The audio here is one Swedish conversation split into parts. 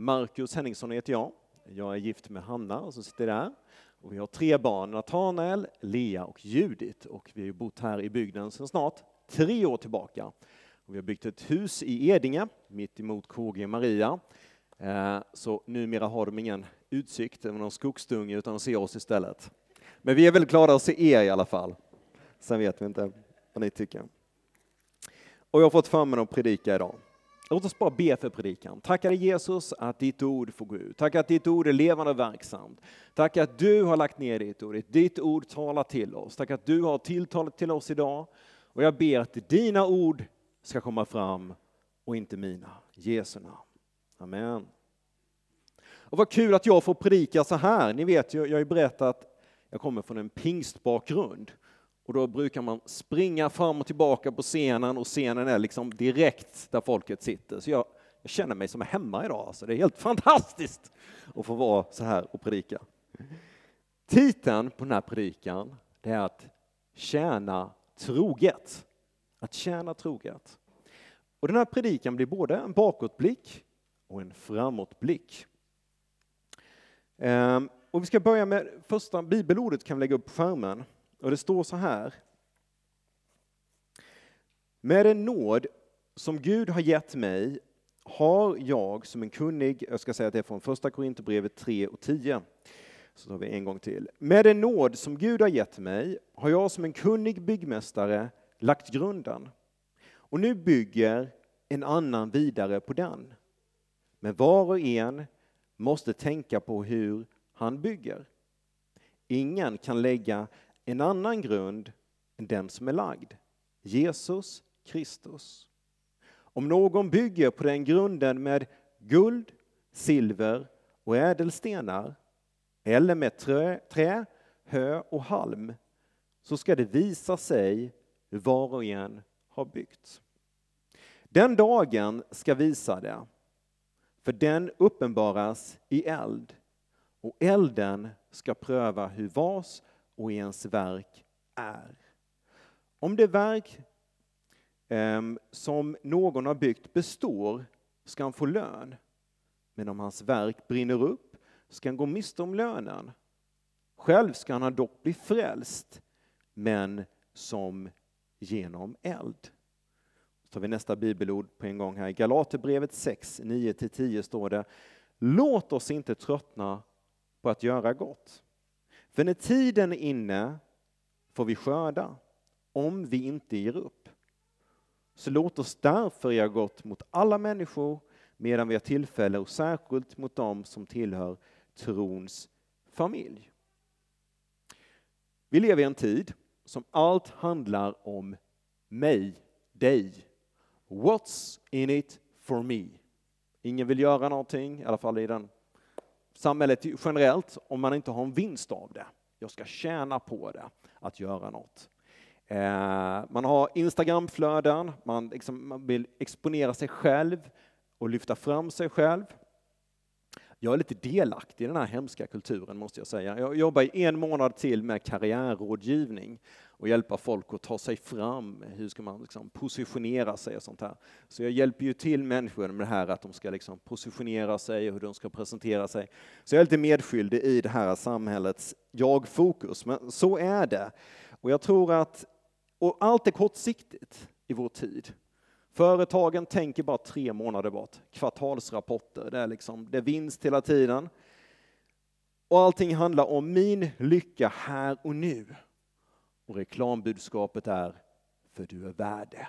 Marcus Henningsson heter jag. Jag är gift med Hanna som sitter där. Och vi har tre barn, Natanael, Lea och Judit. Och vi har bott här i bygden sedan snart tre år tillbaka. Och vi har byggt ett hus i Edinge, mitt emot KG Maria. Eh, så numera har de ingen utsikt över någon skogsdunge utan de ser oss istället. Men vi är väldigt glada att se er i alla fall. Sen vet vi inte vad ni tycker. Och jag har fått förmånen att predika idag. Låt oss bara be för predikan. Tackar dig Jesus att ditt ord får gå ut. Tack att ditt ord är levande och verksamt. Tack att du har lagt ner ditt ord. Ditt ord talar till oss. Tack att du har tilltalat till oss idag. Och jag ber att dina ord ska komma fram och inte mina. Jesu namn. Amen. Och vad kul att jag får predika så här. Ni vet, jag har ju berättat att jag kommer från en pingstbakgrund. Och då brukar man springa fram och tillbaka på scenen och scenen är liksom direkt där folket sitter. Så jag, jag känner mig som hemma idag. Alltså. Det är helt fantastiskt att få vara så här och predika. Titeln på den här predikan det är att tjäna troget. Att tjäna troget. Och den här predikan blir både en bakåtblick och en framåtblick. Ehm, och vi ska börja med första bibelordet kan vi lägga upp på skärmen. Och det står så här. Med den nåd som Gud har gett mig har jag som en kunnig, jag ska säga att det är från första Korinthierbrevet 3 och 10. Så tar vi en gång till. Med den nåd som Gud har gett mig har jag som en kunnig byggmästare lagt grunden. Och nu bygger en annan vidare på den. Men var och en måste tänka på hur han bygger. Ingen kan lägga en annan grund än den som är lagd, Jesus Kristus. Om någon bygger på den grunden med guld, silver och ädelstenar eller med trä, trä hö och halm så ska det visa sig hur var och en har byggt. Den dagen ska visa det, för den uppenbaras i eld och elden ska pröva hur vars och ens verk är. Om det verk eh, som någon har byggt består ska han få lön. Men om hans verk brinner upp ska han gå miste om lönen. Själv ska han dock bli frälst, men som genom eld. Så tar vi nästa bibelord på en gång här. I Galaterbrevet 6, 9-10 står det Låt oss inte tröttna på att göra gott. För när tiden är inne får vi skörda, om vi inte ger upp. Så låt oss därför göra gott mot alla människor medan vi har tillfälle och särskilt mot dem som tillhör trons familj. Vi lever i en tid som allt handlar om mig, dig. What's in it for me? Ingen vill göra någonting, i alla fall i den samhället generellt, om man inte har en vinst av det. Jag ska tjäna på det, att göra något. Eh, man har Instagramflöden, man, liksom, man vill exponera sig själv och lyfta fram sig själv. Jag är lite delaktig i den här hemska kulturen måste jag säga. Jag jobbar i en månad till med karriärrådgivning och hjälpa folk att ta sig fram. Hur ska man liksom positionera sig och sånt här. Så jag hjälper ju till människor med det här att de ska liksom positionera sig och hur de ska presentera sig. Så jag är lite medskyldig i det här samhällets jag-fokus, men så är det. Och jag tror att, och allt är kortsiktigt i vår tid. Företagen tänker bara tre månader bort, kvartalsrapporter, det är, liksom, det är vinst hela tiden. Och allting handlar om min lycka här och nu. Och reklambudskapet är, för du är värd det.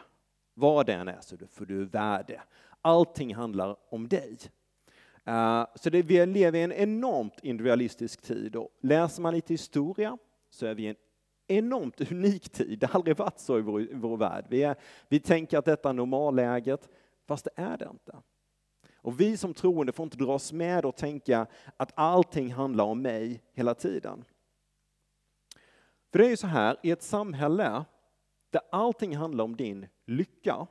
Vad det än är så är det för du är värd det. Allting handlar om dig. Eh, så det, vi lever i en enormt individualistisk tid och läser man lite historia så är vi i en enormt unik tid. Det har aldrig varit så i vår, i vår värld. Vi, är, vi tänker att detta är normalläget, fast det är det inte. Och vi som troende får inte dras med och tänka att allting handlar om mig hela tiden. För det är ju så här, i ett samhälle där allting handlar om din lycka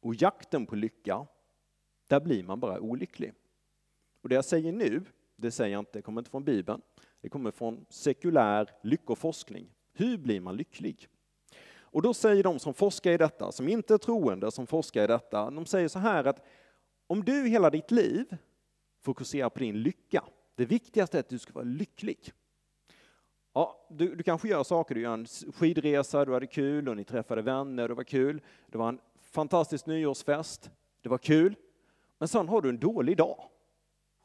och jakten på lycka, där blir man bara olycklig. Och det jag säger nu, det säger jag inte, det kommer inte från Bibeln, det kommer från sekulär lyckoforskning. Hur blir man lycklig? Och då säger de som forskar i detta, som inte är troende, som forskar i detta, de säger så här att om du hela ditt liv fokuserar på din lycka. Det viktigaste är att du ska vara lycklig. Ja, du, du kanske gör saker, du gör en skidresa, du hade kul och ni träffade vänner, det var kul. Det var en fantastisk nyårsfest, det var kul. Men sen har du en dålig dag.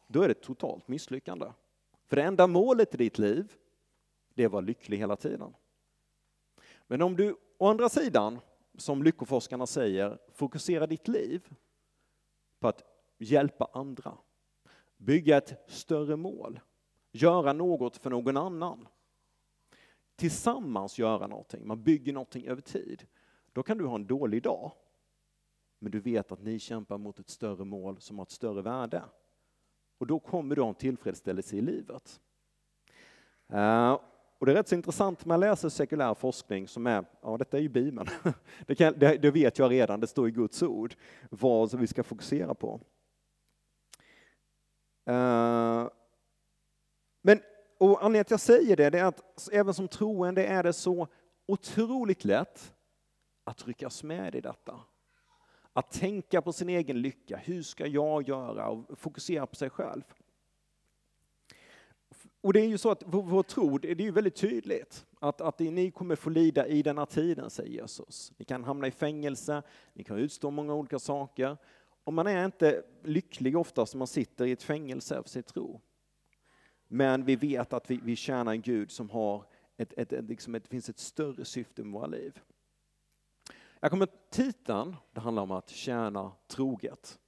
Då är det totalt misslyckande. För det enda målet i ditt liv, det är att vara lycklig hela tiden. Men om du å andra sidan, som lyckoforskarna säger, fokuserar ditt liv på att hjälpa andra, bygga ett större mål, göra något för någon annan, tillsammans göra någonting, man bygger någonting över tid, då kan du ha en dålig dag. Men du vet att ni kämpar mot ett större mål som har ett större värde. Och då kommer du ha en tillfredsställelse i livet. Uh, och det är rätt så intressant, man läser sekulär forskning som är, ja detta är ju Bibeln, det, kan, det, det vet jag redan, det står i Guds ord, vad vi ska fokusera på. Uh, och anledningen till att jag säger det, det är att även som troende är det så otroligt lätt att ryckas med i detta. Att tänka på sin egen lycka, hur ska jag göra och fokusera på sig själv. Och det är ju så att vår, vår tro, det är ju väldigt tydligt att, att ni kommer få lida i denna tiden, säger Jesus. Ni kan hamna i fängelse, ni kan utstå många olika saker. Och man är inte lycklig oftast när man sitter i ett fängelse för sin tro. Men vi vet att vi, vi tjänar en Gud som har ett, ett, ett, liksom ett, det finns ett större syfte med våra liv. Jag kommer titeln, det handlar om att tjäna troget.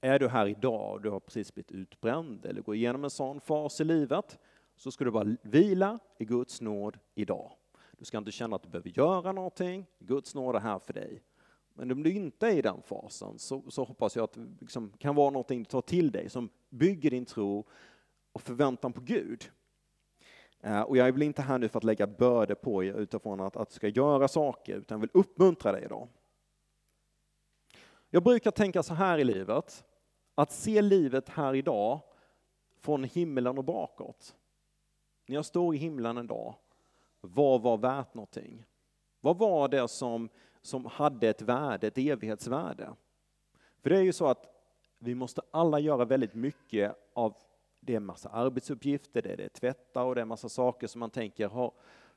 Är du här idag och du har precis blivit utbränd eller går igenom en sån fas i livet så ska du bara vila i Guds nåd idag. Du ska inte känna att du behöver göra någonting, Guds nåd är här för dig. Men om du inte är i den fasen så, så hoppas jag att det liksom kan vara någonting du tar till dig som bygger din tro och förväntan på Gud. Eh, och jag är väl inte här nu för att lägga bördor på er utifrån att, att du ska göra saker, utan jag vill uppmuntra dig idag. Jag brukar tänka så här i livet, att se livet här idag från himlen och bakåt. När jag står i himlen en dag, vad var värt någonting? Vad var det som, som hade ett värde, ett evighetsvärde? För det är ju så att vi måste alla göra väldigt mycket av det är en massa arbetsuppgifter, det är det tvätta och det är en massa saker som man tänker, har,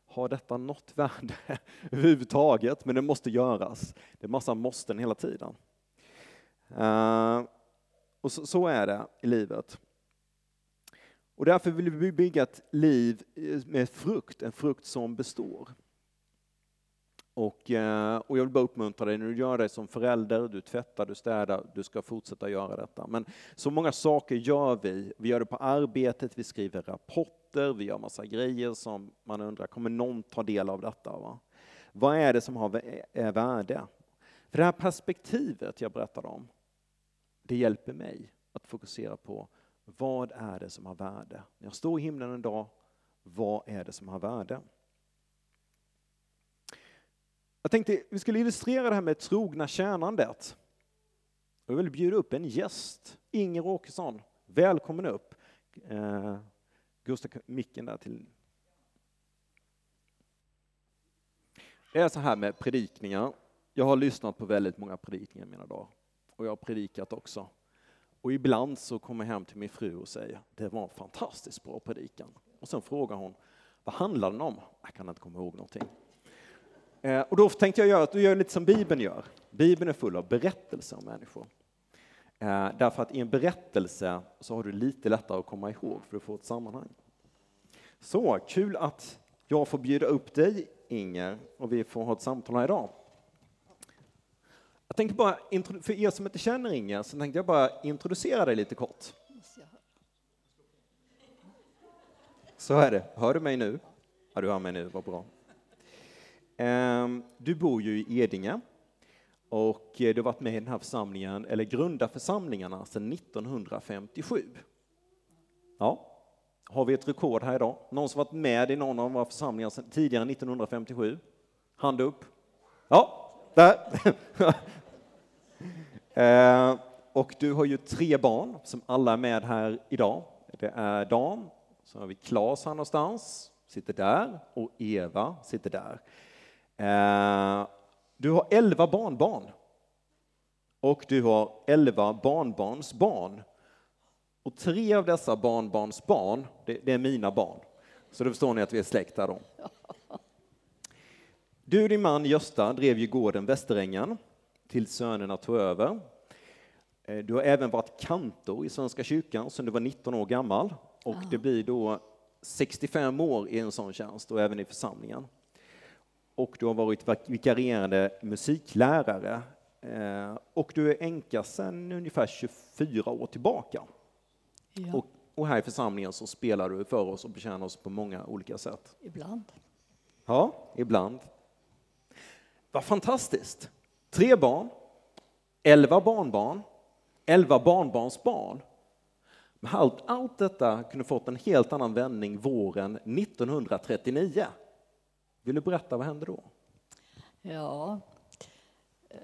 har detta något värde överhuvudtaget? Men det måste göras. Det är massa måsten hela tiden. Uh, och så, så, är det i livet. Och därför vill vi bygga ett liv eh, med frukt, en frukt som består. Och, eh, och, jag vill bara uppmuntra dig, när du gör det som förälder, du tvättar, du städar, du ska fortsätta göra detta. Men så många saker gör vi. Vi gör det på arbetet, vi skriver rapporter, vi gör massa grejer som man undrar, kommer någon ta del av detta? Va? Vad är det som har värde? För det här perspektivet jag berättade om, det hjälper mig att fokusera på vad är det som har värde? När jag står i himlen en dag, vad är det som har värde? Jag tänkte vi skulle illustrera det här med trogna tjänandet. Jag vill bjuda upp en gäst, Inger Åkesson. Välkommen upp. Eh, Gustav, micken där till. Det är så här med predikningar. Jag har lyssnat på väldigt många predikningar mina dagar. Och jag har predikat också. Och ibland så kommer jag hem till min fru och säger, det var en fantastiskt bra predikan. Och sen frågar hon, vad handlar den om? Jag kan inte komma ihåg någonting. Eh, och då tänkte jag göra att du gör lite som Bibeln gör. Bibeln är full av berättelser om människor. Eh, därför att i en berättelse så har du lite lättare att komma ihåg för att få ett sammanhang. Så kul att jag får bjuda upp dig Inger och vi får ha ett samtal här idag. Jag tänkte bara, för er som inte känner Inger, så tänkte jag bara introducera dig lite kort. Så är det. Hör du mig nu? Ja, du hör mig nu, vad bra. Ehm, du bor ju i Edinge och eh, du har varit med i den här församlingen, eller grundarförsamlingarna, sedan 1957. Ja, har vi ett rekord här idag? Någon som varit med i någon av våra församlingar sedan tidigare än 1957? Hand upp. Ja, där. Ehm, och du har ju tre barn som alla är med här idag. Det är Dan, så har vi Claes här någonstans, sitter där, och Eva sitter där. Eh, du har elva barnbarn och du har elva barnbarns barn. Och tre av dessa barnbarns barn, det, det är mina barn. Så då förstår ni att vi är släkt här då. Du och din man Gösta drev ju gården Västerängen tills sönerna tog över. Eh, Du har även varit kantor i Svenska kyrkan sedan du var 19 år gammal och det blir då 65 år i en sån tjänst och även i församlingen. Och du har varit vik- vikarierande musiklärare eh, och du är änka sedan ungefär 24 år tillbaka. Ja, Och, och här i församlingen så spelar du för oss och betjänar oss på många olika sätt. ibland. Ja, ibland. Vad fantastiskt! Tre barn, elva barnbarn, elva barnbarnsbarn. Men allt, allt detta kunde fått en helt annan vändning våren 1939. Vill du berätta, vad hände då? Ja, eh,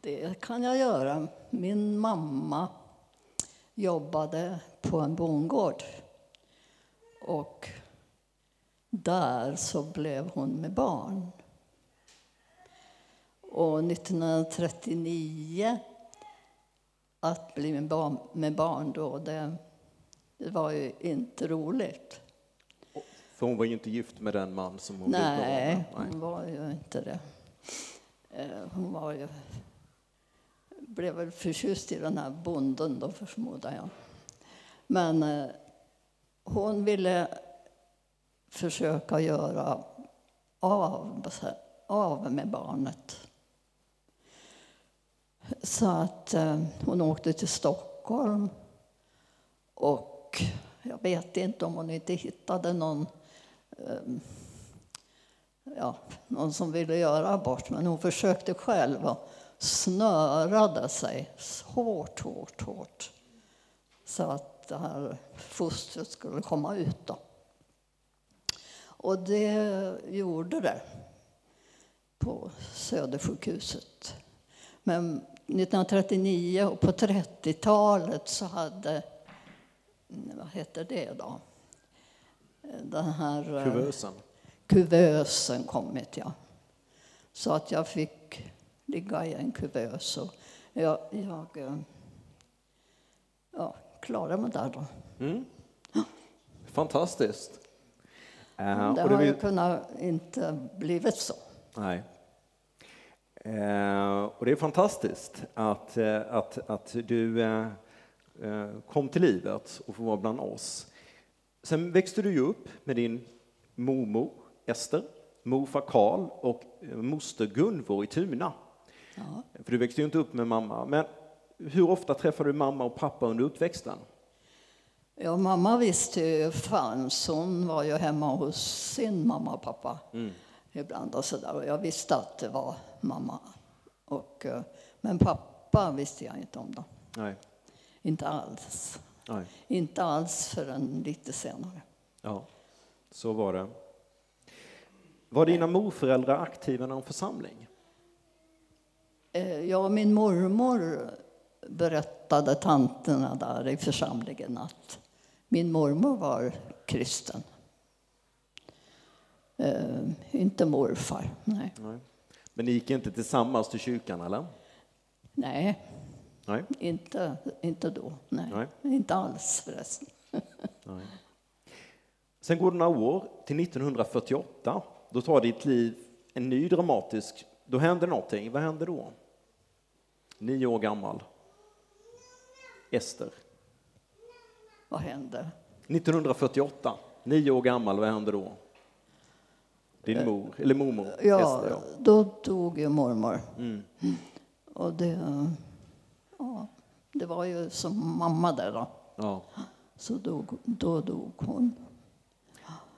det kan jag göra. Min mamma jobbade på en bondgård. Och där så blev hon med barn. Och 1939, att bli med barn, med barn då, det, det var ju inte roligt. För hon var ju inte gift med den man som hon Nej, med. Nej. hon var ju inte det. Eh, Hon var ju, blev väl förtjust i den här bonden då, förmodar jag. Men eh, hon ville försöka göra av, av med barnet. Så att eh, hon åkte till Stockholm och jag vet inte om hon inte hittade någon Ehm, ja, någon som ville göra abort, men hon försökte själv och snörade sig hårt, hårt, hårt så att det här fostret skulle komma ut. Då. Och det gjorde det på Södersjukhuset. Men 1939 och på 30-talet så hade, vad heter det då? Den här... eh, Kuvösen. kuvösen kommit, ja. Så att jag fick ligga i en kuvös. Och jag, jag eh, ja, klarade mig där då. Mm. Fantastiskt. Eh, Men det och har ju kunnat inte blivit så. Nej. Eh, och det är fantastiskt att, att, att du eh, kom till livet och får vara bland oss. Sen växte du ju upp med din mormor Ester, morfar Karl och eh, moster Gunvor i Tuna. Ja. För du växte ju inte upp med mamma. Men hur ofta träffade du mamma och pappa under uppväxten? Ja, mamma visste ju fanns. Hon var ju hemma hos sin mamma och pappa ibland. Och så där. Och jag visste att det var mamma. Och, eh, men pappa visste jag inte om. Då. Nej. Inte alls. Nej. Inte alls förrän lite senare. Ja, så var det. Var dina morföräldrar aktiva i någon församling? Eh, Ja, min mormor berättade tanterna där i församlingen att min mormor var kristen. Eh, inte morfar, nej. Nej. Men ni gick inte tillsammans till kyrkan, eller? Nej, Nej. inte, inte då. Nej. Nej. Inte alls förresten. Nej. Sen går det några år till 1948. Då tar ditt liv en ny dramatisk... Då händer någonting. Vad händer då? Nio år gammal. Ester. Vad hände? 1948. Nio år gammal. Vad händer då? Din mor, eller mormor Ja, Ester. Ja. då dog ju mormor. Mm. Och det, ja, det var ju som mamma där då. Ja. Så dog, då dog hon.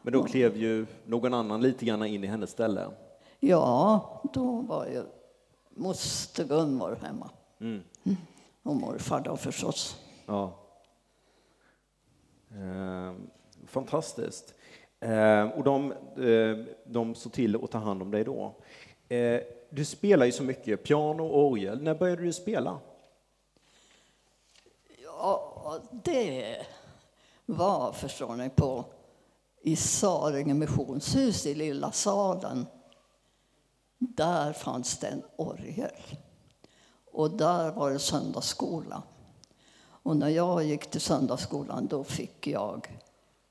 Men då klev ju någon annan lite grann in i hennes ställe. Ja, då var ju moster Gunvor hemma. Mm. Och morfar då förstås. Ja. Eh, fantastiskt. Eh, och de, eh, de såg till att ta hand om dig då. Eh, du spelar ju så mycket, piano och orgel. När började du spela? Ja, det var, förstår ni, på i Saringe missionshus i Lilla salen. Där fanns det en orgel. Och där var det söndagsskola. Och Och när jag gick till söndagsskolan då fick jag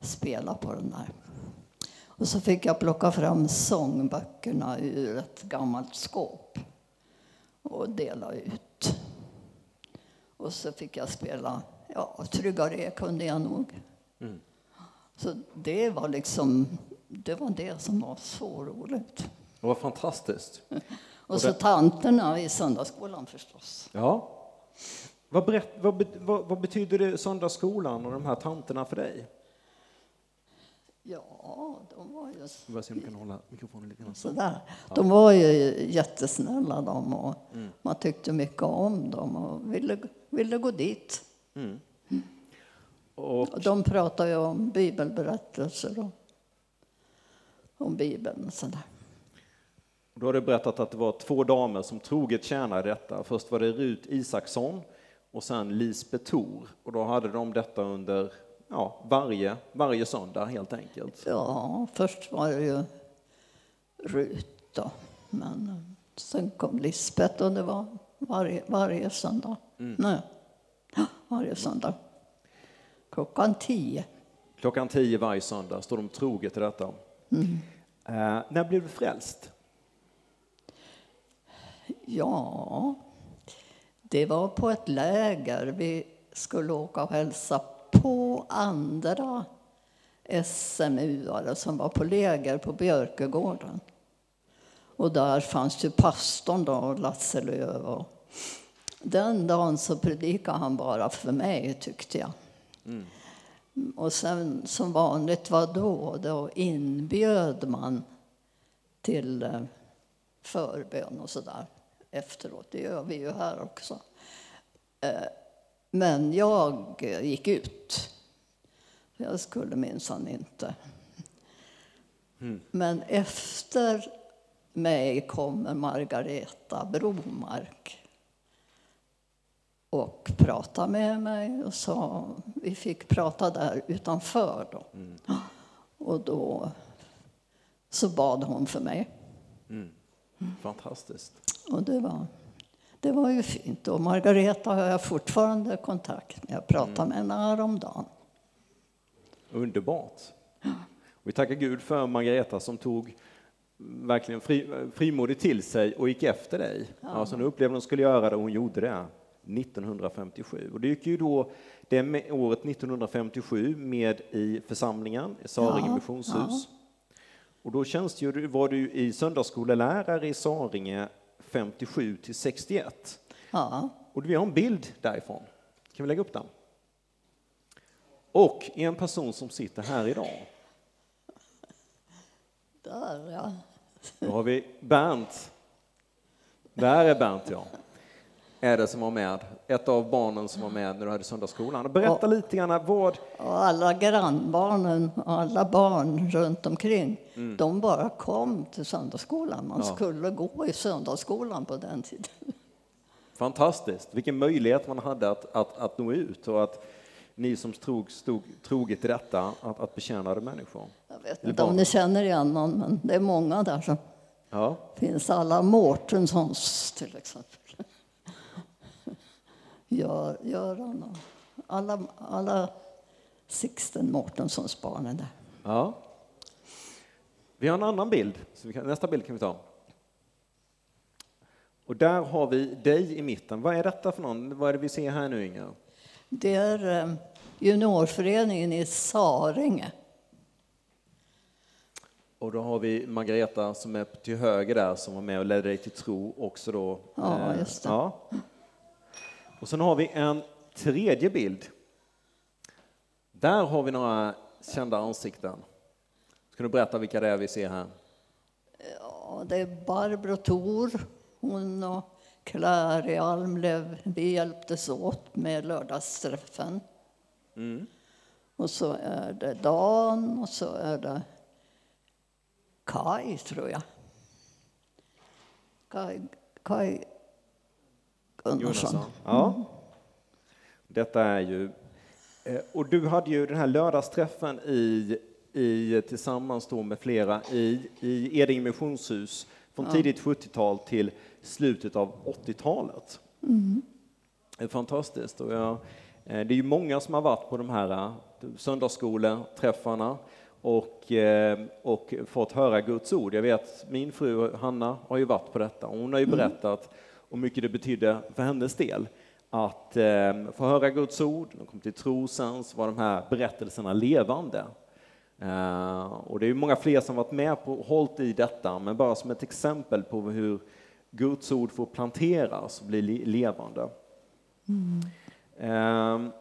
spela på den där. Och så fick jag plocka fram sångböckerna ur ett gammalt skåp och dela ut. Och så fick jag spela, ja, Tryggare kunde jag nog. Mm. Så det var liksom, det var det som var så roligt. Det var fantastiskt. Och så tanterna i söndagsskolan förstås. Ja. Vad, berätt, vad, vad, vad betyder det söndagsskolan och de här tanterna för dig? Ja, de var ju Jag bara se om du kan hålla mikrofonen lite grann. Så. sådär. De var ju jättesnälla de och Mm. man tyckte mycket om dem och ville, ville gå dit. Mm. Och, Och de pratade ju om bibelberättelser och om Bibeln och sådär. då har du berättat att det var två damer som troget tjänade detta. Först var det Rut Isaksson och sen Lisbeth Thor. Och då hade de detta under ja, varje, varje söndag helt enkelt. Ja, först var det ju Rut då. Men sen kom Lisbeth och det var varje, varje söndag. Nej, Ja, varje söndag. Klockan tio. Klockan tio varje söndag står de troget till detta. Eh, när blev du frälst? Ja, det var på ett läger. Vi skulle åka och hälsa på andra SMU-are som var på läger på Björkegården. Och där fanns ju pastorn då, Lasse Lööf. Och den dagen så predikade han bara för mig, tyckte jag. Och sen som vanligt var då, då inbjöd man till eh, förbön och sådär efteråt. Det gör vi ju här också. Men jag eh, gick ut. Jag skulle minsann inte. Men efter mig kommer Margareta Bromark och pratade med mig och sa, vi fick prata där utanför då. Och då så bad hon för mig. Fantastiskt. Och det var, det var ju fint. Och Margareta har jag fortfarande kontakt med. Jag pratade med henne häromdagen. Underbart. Vi tackar Gud för Margareta som tog verkligen fri, frimodigt till sig och gick efter dig. Alltså, nu upplevde hon skulle göra det och hon gjorde det 1957. Och det gick ju då det året 1957 med i församlingen, i Saringe Ja, missionshus. Och då tjänstgjorde, var du i söndagsskolelärare i Saringe 57 till 61. Ja, Och vi har en bild därifrån. Kan vi lägga upp den? Och en person som sitter här idag. där ja. Då har vi Bernt. Där är Bernt, ja. Är det som var med. Ett av barnen som var med när du hade söndagsskolan. Och Berätta lite grann vad... Och alla grannbarnen och alla barn runt omkring, de bara kom till söndagsskolan. Man Ja. skulle gå i söndagsskolan på den tiden. Fantastiskt. Vilken möjlighet man hade att, att, att nå ut och att ni som stod, stod troget i detta, att, att betjänade människor. Jag vet inte om ni känner igen någon, men det är många där som Ja, finns. Alla Mårtenssons till exempel. Gör, Göran och alla, alla Sixten Mårtenssons barn är där. ja. Vi har en annan bild. Kan, nästa bild kan vi ta. Och där har vi dig i mitten. Vad är detta för någon? Vad är det vi ser här nu, Inger? Det är eh, juniorföreningen i Saringe. Och då har vi Margareta som är till höger där som var med och ledde dig till tro också då. Ja, Eh, just det. Ja. Och sen har vi en tredje bild. Där har vi några kända ansikten. Ska du berätta vilka det är vi ser här? Ja, det är Barbro Thor, hon och Claire i Almlöv. Vi hjälptes åt med lördagsträffen. Mm. Och så är det Dan och så är det Kai, tror jag. Kai, Kai Gunnarsson. Ja. Detta är ju... eh, Och du hade ju den här lördagsträffen i, i, tillsammans då med flera i, i Edinge missionshus från tidigt 70-tal till slutet av 80-talet. Det är fantastiskt. Och jag, Eh, det är ju många som har varit på de här eh, söndagsskoleträffarna och, och fått höra Guds ord. Jag vet min fru Hanna har ju varit på detta och hon har ju mm och hur mycket det betydde för hennes del att ehm, få höra Guds ord, de kom till tro sen, så var de här berättelserna levande. Eh, och det är många fler som varit med på hållit i detta, men bara som ett exempel på hur Guds ord får planteras och bli levande. Mm. Eh,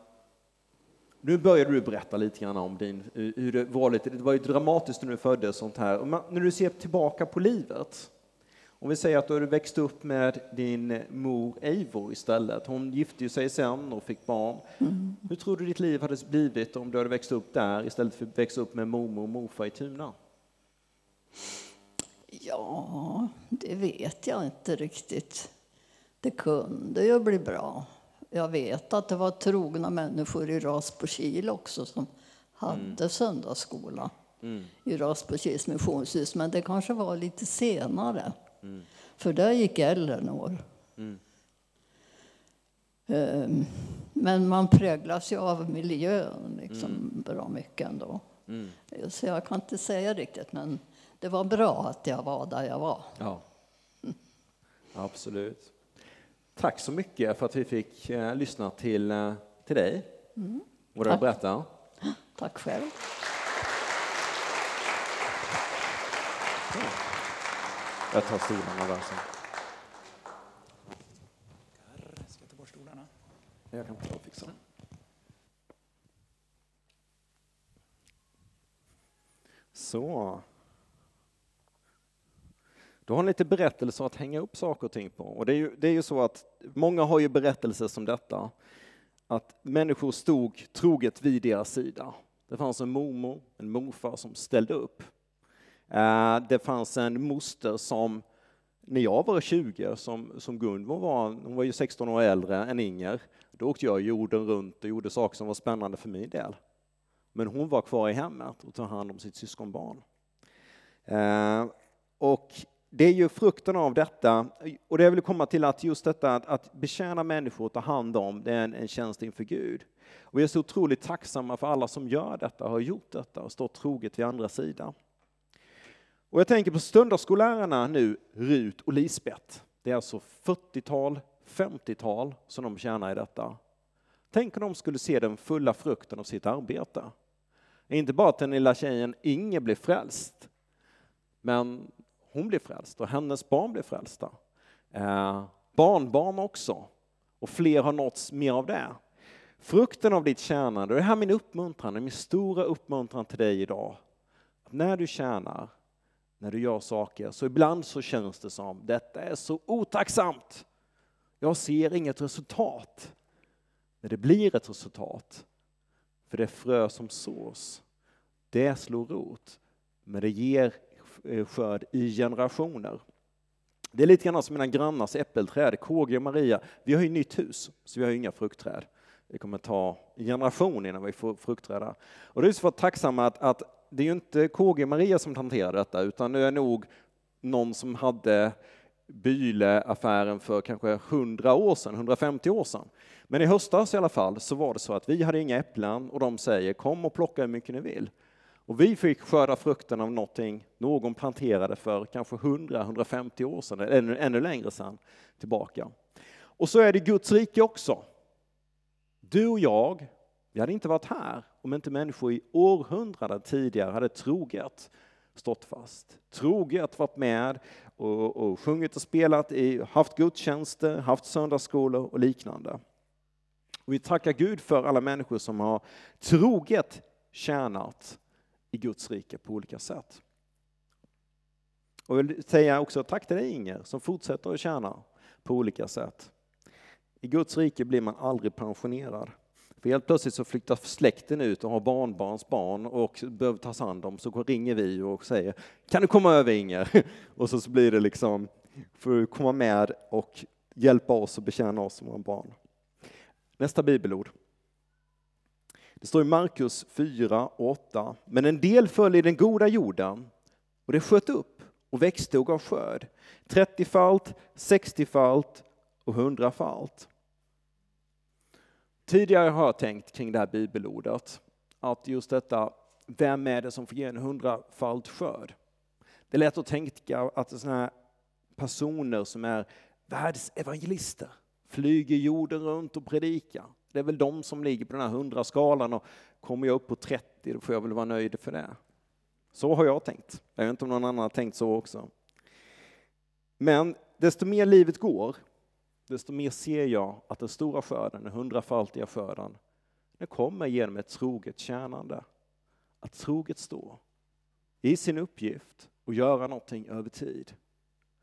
nu började du berätta lite grann om din, hur det var lite, det var ju dramatiskt när du föddes sånt här. Man, när du ser tillbaka på livet, om vi säger att du hade växt upp med din mor Eivor istället. Hon gifte sig sen och fick barn. Mm. Hur tror du ditt liv hade blivit om du hade växt upp där istället för att växa upp med mormor och morfar i Tuna? Ja, det vet jag inte riktigt. Det kunde ju bli bra. Jag vet att det var trogna människor i Rasbokil också som hade mm. söndagsskola mm. i Rasbokils missionshus. Men det kanske var lite senare. Mm. För där gick Eleanor. Mm. Um, men man präglas ju av miljön liksom, mm. bra mycket ändå. Mm. Så jag kan inte säga riktigt, men det var bra att jag var där jag var. Ja. Absolut. Tack så mycket för att vi fick eh, lyssna till, eh, till dig mm. och det berätta. Tack själv. Jag tar stolarna där sen. Ska jag ta bort stolarna? Jag kan ta och fixa. Så. Du har lite berättelser att hänga upp saker och ting på. Och det är ju, det är ju så att många har ju berättelser som detta, att människor stod troget vid deras sida. Det fanns en mormor, en morfar som ställde upp. Eh, det fanns en moster som, när jag var 20, som, som Gunvor var, hon var ju 16 år äldre än Inger, då åkte jag jorden runt och gjorde saker som var spännande för min del. Men hon var kvar i hemmet och tog hand om sitt syskonbarn. Eh, och det är ju frukten av detta, och det jag vill komma till att just detta att, att betjäna människor och ta hand om, det är en, en tjänst inför Gud. Och vi är så otroligt tacksamma för alla som gör detta, har gjort detta och står troget vid andra sidan. Och jag tänker på söndagsskollärarna nu, Rut och Lisbeth. Det är alltså 40-tal, 50-tal som de tjänar i detta. Tänk om de skulle se den fulla frukten av sitt arbete. Inte bara att den lilla tjejen Inge blev frälst, men hon blev frälst och hennes barn blev frälsta. Eh, barnbarn också. Och fler har nåtts mer av det. Frukten av ditt tjänande, och det här är min uppmuntran, min stora uppmuntran till dig idag. Att när du tjänar, när du gör saker, så ibland så känns det som detta är så otacksamt. Jag ser inget resultat. Men det blir ett resultat. För det frö som sås, det slår rot. Men det ger eh, skörd i generationer. Det är lite grann som mina grannars äppelträd, KG och Maria. Vi har ju nytt hus, så vi har inga fruktträd. Det kommer ta en generation innan vi får fruktträd där. Och det är så för tacksamma att, att det är ju inte KG Maria som hanterar detta, utan det är nog någon som hade Byle-affären för kanske 100 år sedan, 150 år sedan. Men i höstas i alla fall så var det så att vi hade inga äpplen och de säger kom och plocka hur mycket ni vill. Och vi fick skörda frukten av någonting någon planterade för kanske 100-150 år sedan, eller ännu, ännu längre sedan tillbaka. Och så är det Guds rike också. Du och jag, vi hade inte varit här om inte människor i århundraden tidigare hade troget stått fast. Troget varit med och, och sjungit och spelat, i, haft gudstjänster, haft söndagsskolor och liknande. Och vi tackar Gud för alla människor som har troget tjänat i Guds rike på olika sätt. Och jag vill säga också tack till dig Inger som fortsätter att tjäna på olika sätt. I Guds rike blir man aldrig pensionerad. För helt plötsligt så flyttar släkten ut och har barnbarns barn och behöver tas hand om, så ringer vi och säger kan du komma över Inger? Och så blir det liksom, får du komma med och hjälpa oss och betjäna oss som våra barn. Nästa bibelord. Det står i Markus 4 och 8. Men en del föll i den goda jorden och det sköt upp och växte och gav skörd. 30-falt, 60-falt och 100-falt. Tidigare har jag tänkt kring det här bibelordet att just detta, vem är det som får ge en hundrafald skörd? Det är lätt att tänka att det är sådana här personer som är världsevangelister, flyger jorden runt och predikar. Det är väl de som ligger på den här hundraskalan och kommer jag upp på 30 då får jag väl vara nöjd för det. Så har jag tänkt. Jag vet inte om någon annan har tänkt så också. Men desto mer livet går, desto mer ser jag att den stora skörden, den hundrafaltiga skörden, den kommer genom ett troget tjänande. Att troget stå i sin uppgift och göra någonting över tid.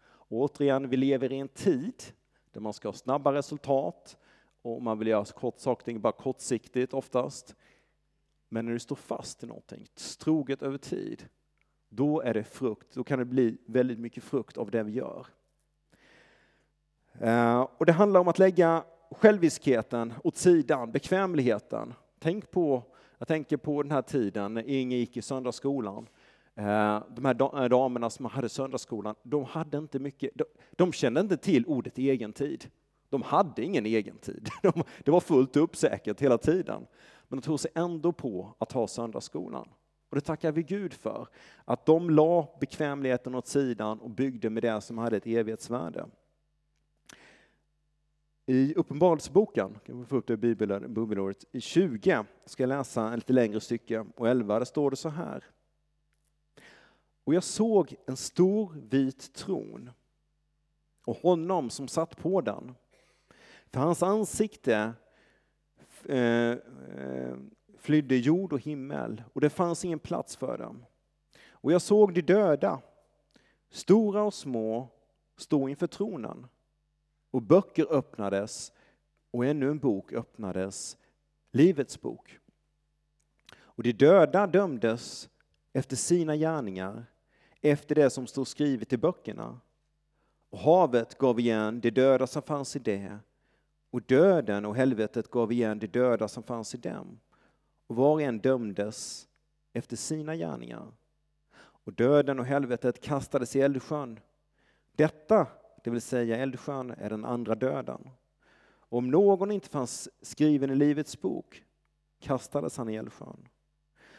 Och återigen, vi lever i en tid där man ska ha snabba resultat och man vill göra kort saker bara kortsiktigt oftast. Men när du står fast i någonting, troget över tid, då är det frukt. Då kan det bli väldigt mycket frukt av det vi gör. Eh, och det handlar om att lägga själviskheten åt sidan, bekvämligheten. Tänk på, jag tänker på den här tiden när Inge gick i söndagsskolan. Eh, de här eh, damerna som hade söndagsskolan, de hade inte mycket, de, de kände inte till ordet egen tid. De hade ingen egen tid. De, det var fullt upp säkert hela tiden. Men de tog sig ändå på att ha söndagsskolan. Och det tackar vi Gud för, att de la bekvämligheten åt sidan och byggde med det som hade ett evighetsvärde. I Uppenbarelseboken, kan vi få upp det bibelåret, i 20 ska jag läsa en lite längre stycke, och 11 där står det så här. Och jag såg en stor vit tron och honom som satt på den. För hans ansikte eh, eh, flydde jord och himmel och det fanns ingen plats för dem. Och jag såg de döda, stora och små, stå inför tronen. Och böcker öppnades och ännu en bok öppnades, Livets bok. Och de döda dömdes efter sina gärningar, efter det som stod skrivet i böckerna. Och havet gav igen de döda som fanns i det, och döden och helvetet gav igen de döda som fanns i dem. Och var och en dömdes efter sina gärningar. Och döden och helvetet kastades i eldsjön. Detta det vill säga eldsjön, är den andra döden. Om någon inte fanns skriven i Livets bok kastades han i eldsjön.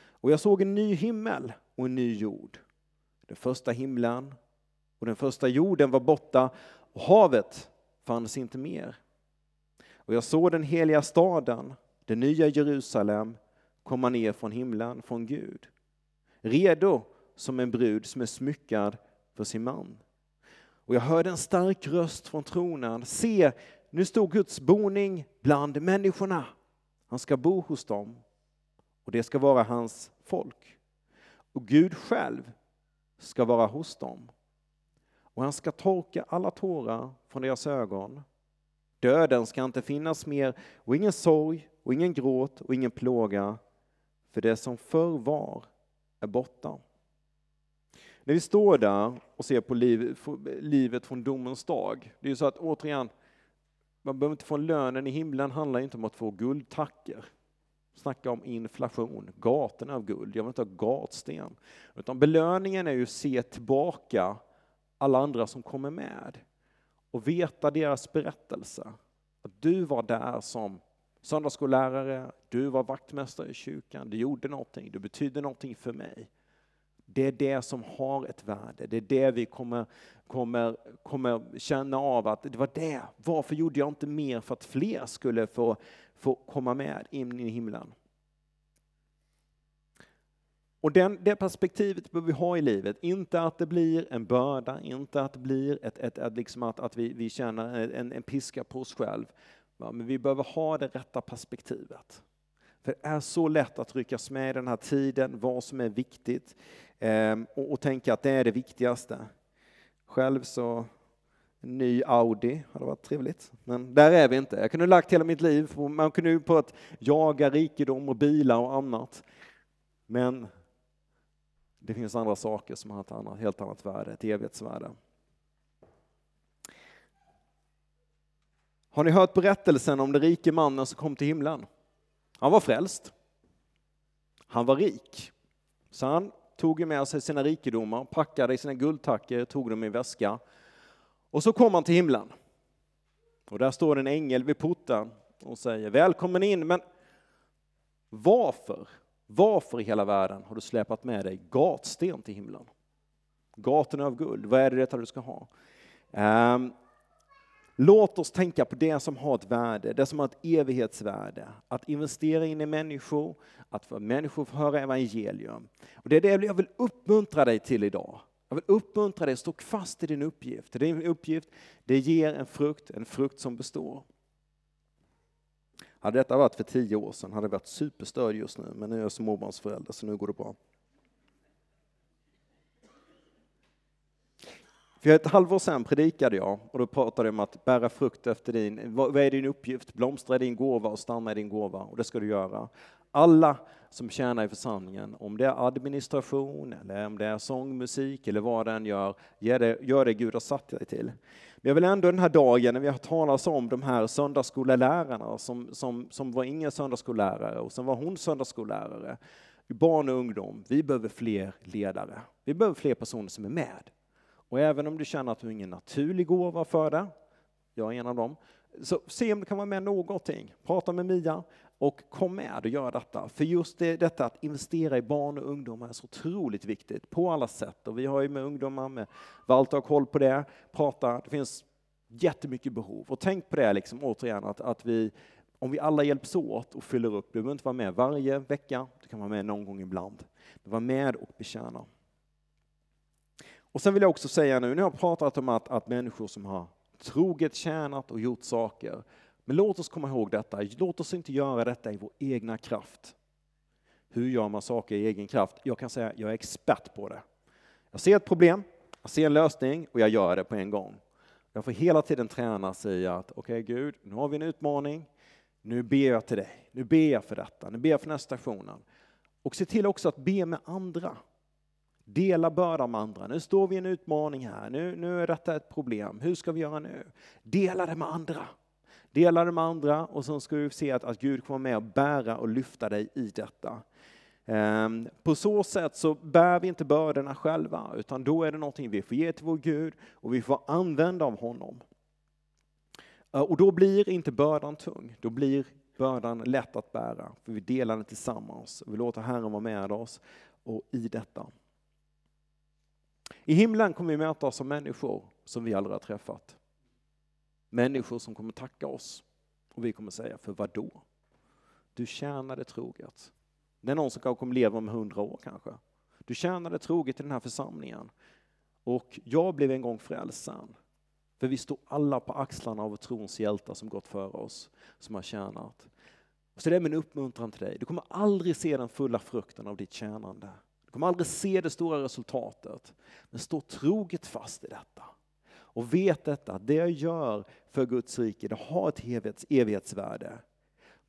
Och jag såg en ny himmel och en ny jord. Den första himlen och den första jorden var borta och havet fanns inte mer. Och jag såg den heliga staden, det nya Jerusalem, komma ner från himlen, från Gud. Redo som en brud som är smyckad för sin man. Och jag hörde en stark röst från tronen. Se, nu står Guds boning bland människorna. Han ska bo hos dem och det ska vara hans folk. Och Gud själv ska vara hos dem. Och han ska torka alla tårar från deras ögon. Döden ska inte finnas mer och ingen sorg och ingen gråt och ingen plåga. För det som förr var är borta. När vi står där och ser på liv, livet från domens dag, det är ju så att återigen, man behöver inte få lönen i himlen, handlar inte om att få guldtacker. Snacka om inflation, gatorna av guld, jag vill inte ha gatsten. Utan belöningen är ju att se tillbaka alla andra som kommer med och veta deras berättelse. Att du var där som söndagsskollärare, du var vaktmästare i kyrkan, du gjorde någonting, du betydde någonting för mig. Det är det som har ett värde. Det är det vi kommer, kommer, kommer känna av att det var det. Varför gjorde jag inte mer för att fler skulle få, få komma med in i himlen? Och den, det perspektivet behöver vi ha i livet. Inte att det blir en börda, inte att det blir ett, ett, ett liksom att, att vi, vi känner en, en piska på oss själv. Men vi behöver ha det rätta perspektivet. För det är så lätt att ryckas med i den här tiden, vad som är viktigt. Ehm, och, och tänka att det är det viktigaste. Själv så, en ny Audi hade varit trevligt, men där är vi inte. Jag kunde lagt hela mitt liv på, man kunde ju på att jaga rikedom och bilar och annat. Men det finns andra saker som har ett annat, helt annat värde, ett evighetsvärde. Har ni hört berättelsen om den rike mannen som kom till himlen? Han var frälst. Han var rik. Så han tog med sig sina rikedomar, packade i sina guldtackor, tog dem i väska. Och så kom han till himlen. Och där står en ängel vid porten och säger välkommen in, men varför, varför i hela världen har du släpat med dig gatsten till himlen? Gatorna av guld, vad är det detta du ska ha? Ehm, Låt oss tänka på det som har ett värde, det som har ett evighetsvärde. Att investera in i människor, att få människor får höra evangelium. Och det är det jag vill uppmuntra dig till idag. Jag vill uppmuntra dig stå fast i din uppgift. Din uppgift det ger en frukt, en frukt som består. Hade detta varit för tio år sedan hade jag varit superstörd just nu, men nu är jag småbarnsförälder så nu går det bra. För ett halvår sedan predikade jag och då pratade jag om att bära frukt efter din, vad är din uppgift? Blomstra i din gåva och stanna i din gåva och det ska du göra. Alla som tjänar i församlingen, om det är administration eller om det är sång, musik eller vad den gör, gör det, gör det Gud har satt dig till. Men jag vill ändå den här dagen när vi har talat om de här söndagsskolelärarna som, som, som var ingen söndagsskollärare, och sen var hon söndagsskollärare, barn och ungdom, vi behöver fler ledare. Vi behöver fler personer som är med. Och även om du känner att du har ingen naturlig gåva för det, jag är en av dem, så se om du kan vara med någonting. Prata med Mia och kom med och gör detta. För just det, detta att investera i barn och ungdomar är så otroligt viktigt på alla sätt. Och vi har ju med ungdomar, med Valter har koll på det, prata, det finns jättemycket behov. Och tänk på det liksom, återigen, att, att vi, om vi alla hjälps åt och fyller upp, du behöver inte vara med varje vecka, du kan vara med någon gång ibland. Men var med och betjäna. Och sen vill jag också säga nu, nu har jag pratat om att, att människor som har troget tjänat och gjort saker, men låt oss komma ihåg detta, låt oss inte göra detta i vår egna kraft. Hur gör man saker i egen kraft? Jag kan säga, jag är expert på det. Jag ser ett problem, jag ser en lösning och jag gör det på en gång. Jag får hela tiden träna sig att, okej okay, Gud, nu har vi en utmaning, nu ber jag till dig, nu ber jag för detta, nu ber jag för den här stationen. Och se till också att be med andra. Dela bördan med andra. Nu står vi i en utmaning här. Nu, nu är detta ett problem. Hur ska vi göra nu? Dela det med andra. Dela det med andra och så ska du se att, att Gud kommer med och bära och lyfta dig i detta. Ehm, på så sätt så bär vi inte bördorna själva, utan då är det någonting vi får ge till vår Gud och vi får använda av honom. Och då blir inte bördan tung, då blir bördan lätt att bära, för vi delar den tillsammans. Vi låter Herren vara med oss och i detta. I himlen kommer vi möta oss som människor som vi aldrig har träffat. Människor som kommer tacka oss och vi kommer säga, för vad då? Du tjänade troget. Det är någon som kommer leva om hundra år kanske. Du tjänade troget i den här församlingen. Och jag blev en gång frälst För vi står alla på axlarna av trons hjältar som gått före oss, som har tjänat. Så det är min uppmuntran till dig. Du kommer aldrig se den fulla frukten av ditt tjänande du kommer aldrig se det stora resultatet. Men stå troget fast i detta. Och vet detta, att det jag gör för Guds rike, det har ett evighets, evighetsvärde.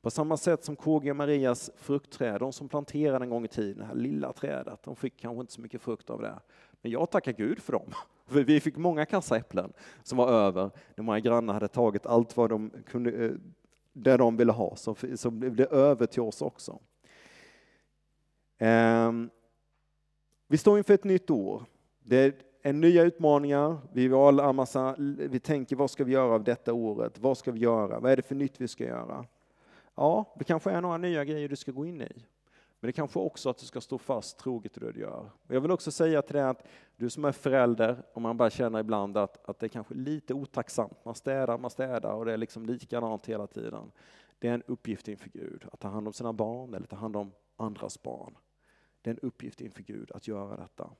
På samma sätt som KG Marias fruktträd, de som planterade en gång i tiden, det här lilla trädet, de fick kanske inte så mycket frukt av det. Men jag tackar Gud för dem. För vi fick många kassaäpplen som var över när många grannar hade tagit allt vad de kunde, eh, det de ville ha, så, så blev det över till oss också. Um, vi står inför ett nytt år. Det är nya utmaningar. Vi, alla massa, vi tänker vad ska vi göra av detta året? Vad ska vi göra? Vad är det för nytt vi ska göra? Ja, det kanske är några nya grejer du ska gå in i. Men det kanske också att du ska stå fast troget i det du gör. Jag vill också säga till dig att du som är förälder, om man bara känner ibland att, att det är kanske lite otacksamt, man städar, man städar och det är liksom likadant hela tiden. Det är en uppgift inför Gud, att ta hand om sina barn eller ta hand om andras barn. Det är en uppgift inför Gud att göra detta.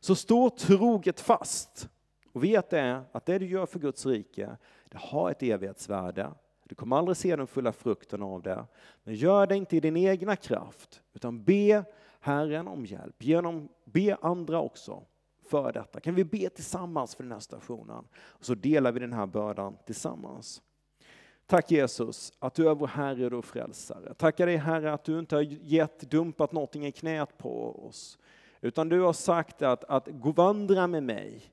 Så stå troget fast och vet det att det du gör för Guds rike, det har ett evighetsvärde. Du kommer aldrig se den fulla frukten av det. Men gör det inte i din egna kraft, utan be Herren om hjälp. Genom, be andra också för detta. Kan vi be tillsammans för den här stationen? Och så delar vi den här bördan tillsammans. Tack Jesus att du är vår Herre och frälsare. Tackar dig Herre att du inte har gett, dumpat någonting i knät på oss. Utan du har sagt att, att gå vandra med mig.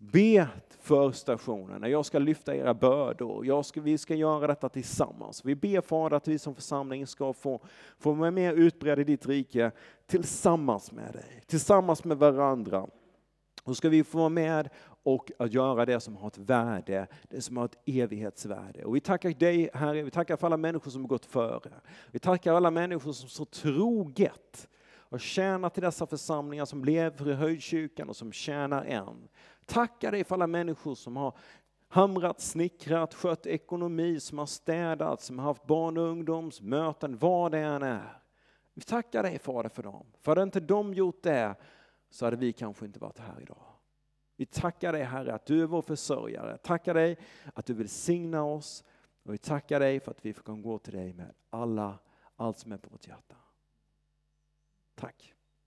Be för stationerna, jag ska lyfta era bördor. Jag ska, vi ska göra detta tillsammans. Vi ber Fader att vi som församling ska få, få vara mer utbredda i ditt rike tillsammans med dig, tillsammans med varandra. Då ska vi få vara med och att göra det som har ett värde, det som har ett evighetsvärde. Och vi tackar dig Herre, vi tackar för alla människor som har gått före. Vi tackar alla människor som så troget har tjänat i dessa församlingar som lever i höjdkyrkan och som tjänar än. Tackar dig för alla människor som har hamrat, snickrat, skött ekonomi, som har städat, som har haft barn och ungdomsmöten, vad det än är. Vi tackar dig Fader för dem. För hade inte de gjort det så hade vi kanske inte varit här idag. Vi tackar dig Herre att du är vår försörjare. Tackar dig att du vill signa oss. Och vi tackar dig för att vi kan gå till dig med alla, allt som är på vårt hjärta. Tack.